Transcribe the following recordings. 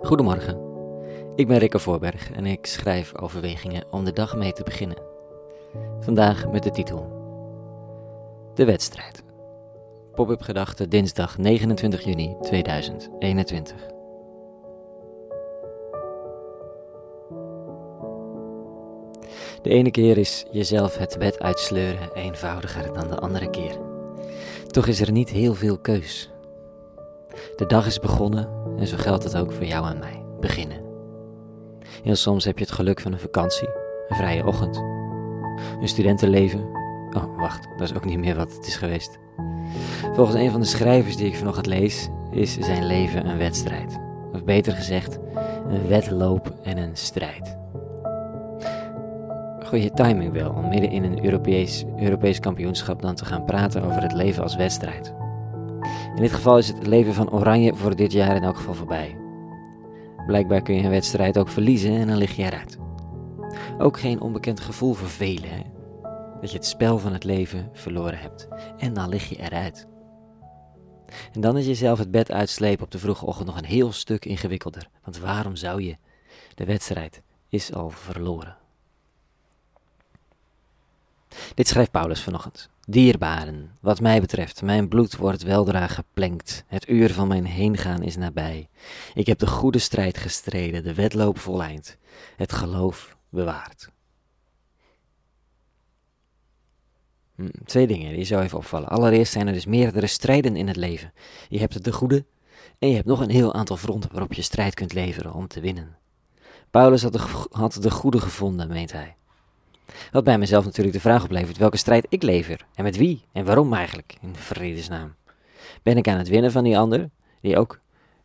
Goedemorgen, ik ben Rikke Voorberg en ik schrijf overwegingen om de dag mee te beginnen. Vandaag met de titel De wedstrijd. Pop-up gedachte dinsdag 29 juni 2021. De ene keer is jezelf het bed uitsleuren eenvoudiger dan de andere keer. Toch is er niet heel veel keus. De dag is begonnen en zo geldt het ook voor jou en mij. Beginnen. Heel soms heb je het geluk van een vakantie, een vrije ochtend, een studentenleven. Oh, wacht, dat is ook niet meer wat het is geweest. Volgens een van de schrijvers die ik vanochtend lees, is zijn leven een wedstrijd. Of beter gezegd, een wedloop en een strijd. Goeie timing wel om midden in een Europees, Europees kampioenschap dan te gaan praten over het leven als wedstrijd. In dit geval is het leven van Oranje voor dit jaar in elk geval voorbij. Blijkbaar kun je een wedstrijd ook verliezen en dan lig je eruit. Ook geen onbekend gevoel voor velen, hè? dat je het spel van het leven verloren hebt. En dan lig je eruit. En dan is jezelf het bed uitslepen op de vroege ochtend nog een heel stuk ingewikkelder. Want waarom zou je? De wedstrijd is al verloren. Dit schrijft Paulus vanochtend. Dierbaren, wat mij betreft, mijn bloed wordt weldra geplenkt. Het uur van mijn heengaan is nabij. Ik heb de goede strijd gestreden, de wedloop voleind, het geloof bewaard. Hm, twee dingen die zo even opvallen. Allereerst zijn er dus meerdere strijden in het leven. Je hebt de goede en je hebt nog een heel aantal fronten waarop je strijd kunt leveren om te winnen. Paulus had had de goede gevonden, meent hij. Wat bij mezelf natuurlijk de vraag oplevert welke strijd ik lever en met wie en waarom eigenlijk, in vredesnaam. Ben ik aan het winnen van die ander, die ook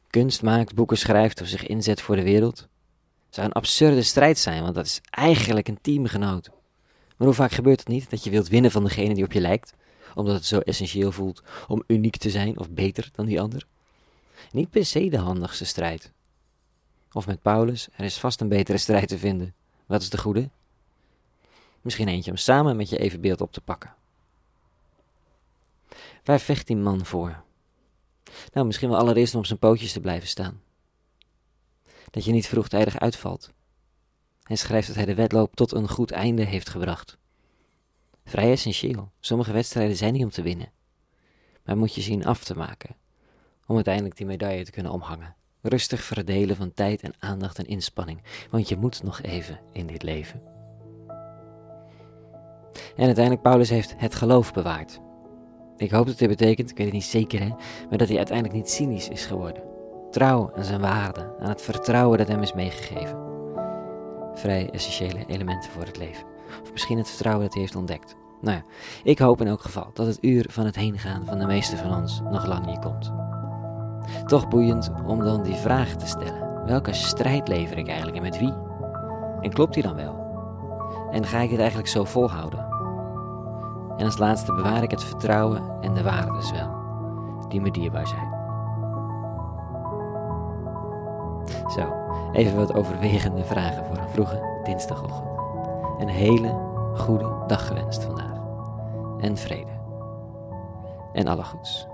kunst maakt, boeken schrijft of zich inzet voor de wereld? zou een absurde strijd zijn, want dat is eigenlijk een teamgenoot. Maar hoe vaak gebeurt het niet dat je wilt winnen van degene die op je lijkt, omdat het zo essentieel voelt om uniek te zijn of beter dan die ander? Niet per se de handigste strijd. Of met Paulus, er is vast een betere strijd te vinden. Wat is de goede? Misschien eentje om samen met je evenbeeld op te pakken. Waar vecht die man voor? Nou, misschien wel allereerst om op zijn pootjes te blijven staan. Dat je niet vroegtijdig uitvalt. Hij schrijft dat hij de wedloop tot een goed einde heeft gebracht. Vrij essentieel. Sommige wedstrijden zijn niet om te winnen, maar moet je zien af te maken, om uiteindelijk die medaille te kunnen omhangen. Rustig verdelen van tijd en aandacht en inspanning, want je moet nog even in dit leven. En uiteindelijk, Paulus heeft het geloof bewaard. Ik hoop dat dit betekent, ik weet het niet zeker, hè, maar dat hij uiteindelijk niet cynisch is geworden. Trouw aan zijn waarde, aan het vertrouwen dat hem is meegegeven. Vrij essentiële elementen voor het leven. Of misschien het vertrouwen dat hij heeft ontdekt. Nou ja, ik hoop in elk geval dat het uur van het heengaan van de meeste van ons nog lang niet komt. Toch boeiend om dan die vraag te stellen. Welke strijd lever ik eigenlijk en met wie? En klopt die dan wel? En ga ik het eigenlijk zo volhouden? En als laatste bewaar ik het vertrouwen en de waardes wel, die me dierbaar zijn. Zo, even wat overwegende vragen voor een vroege dinsdagochtend. Een hele goede dag gewenst vandaag. En vrede. En alle goeds.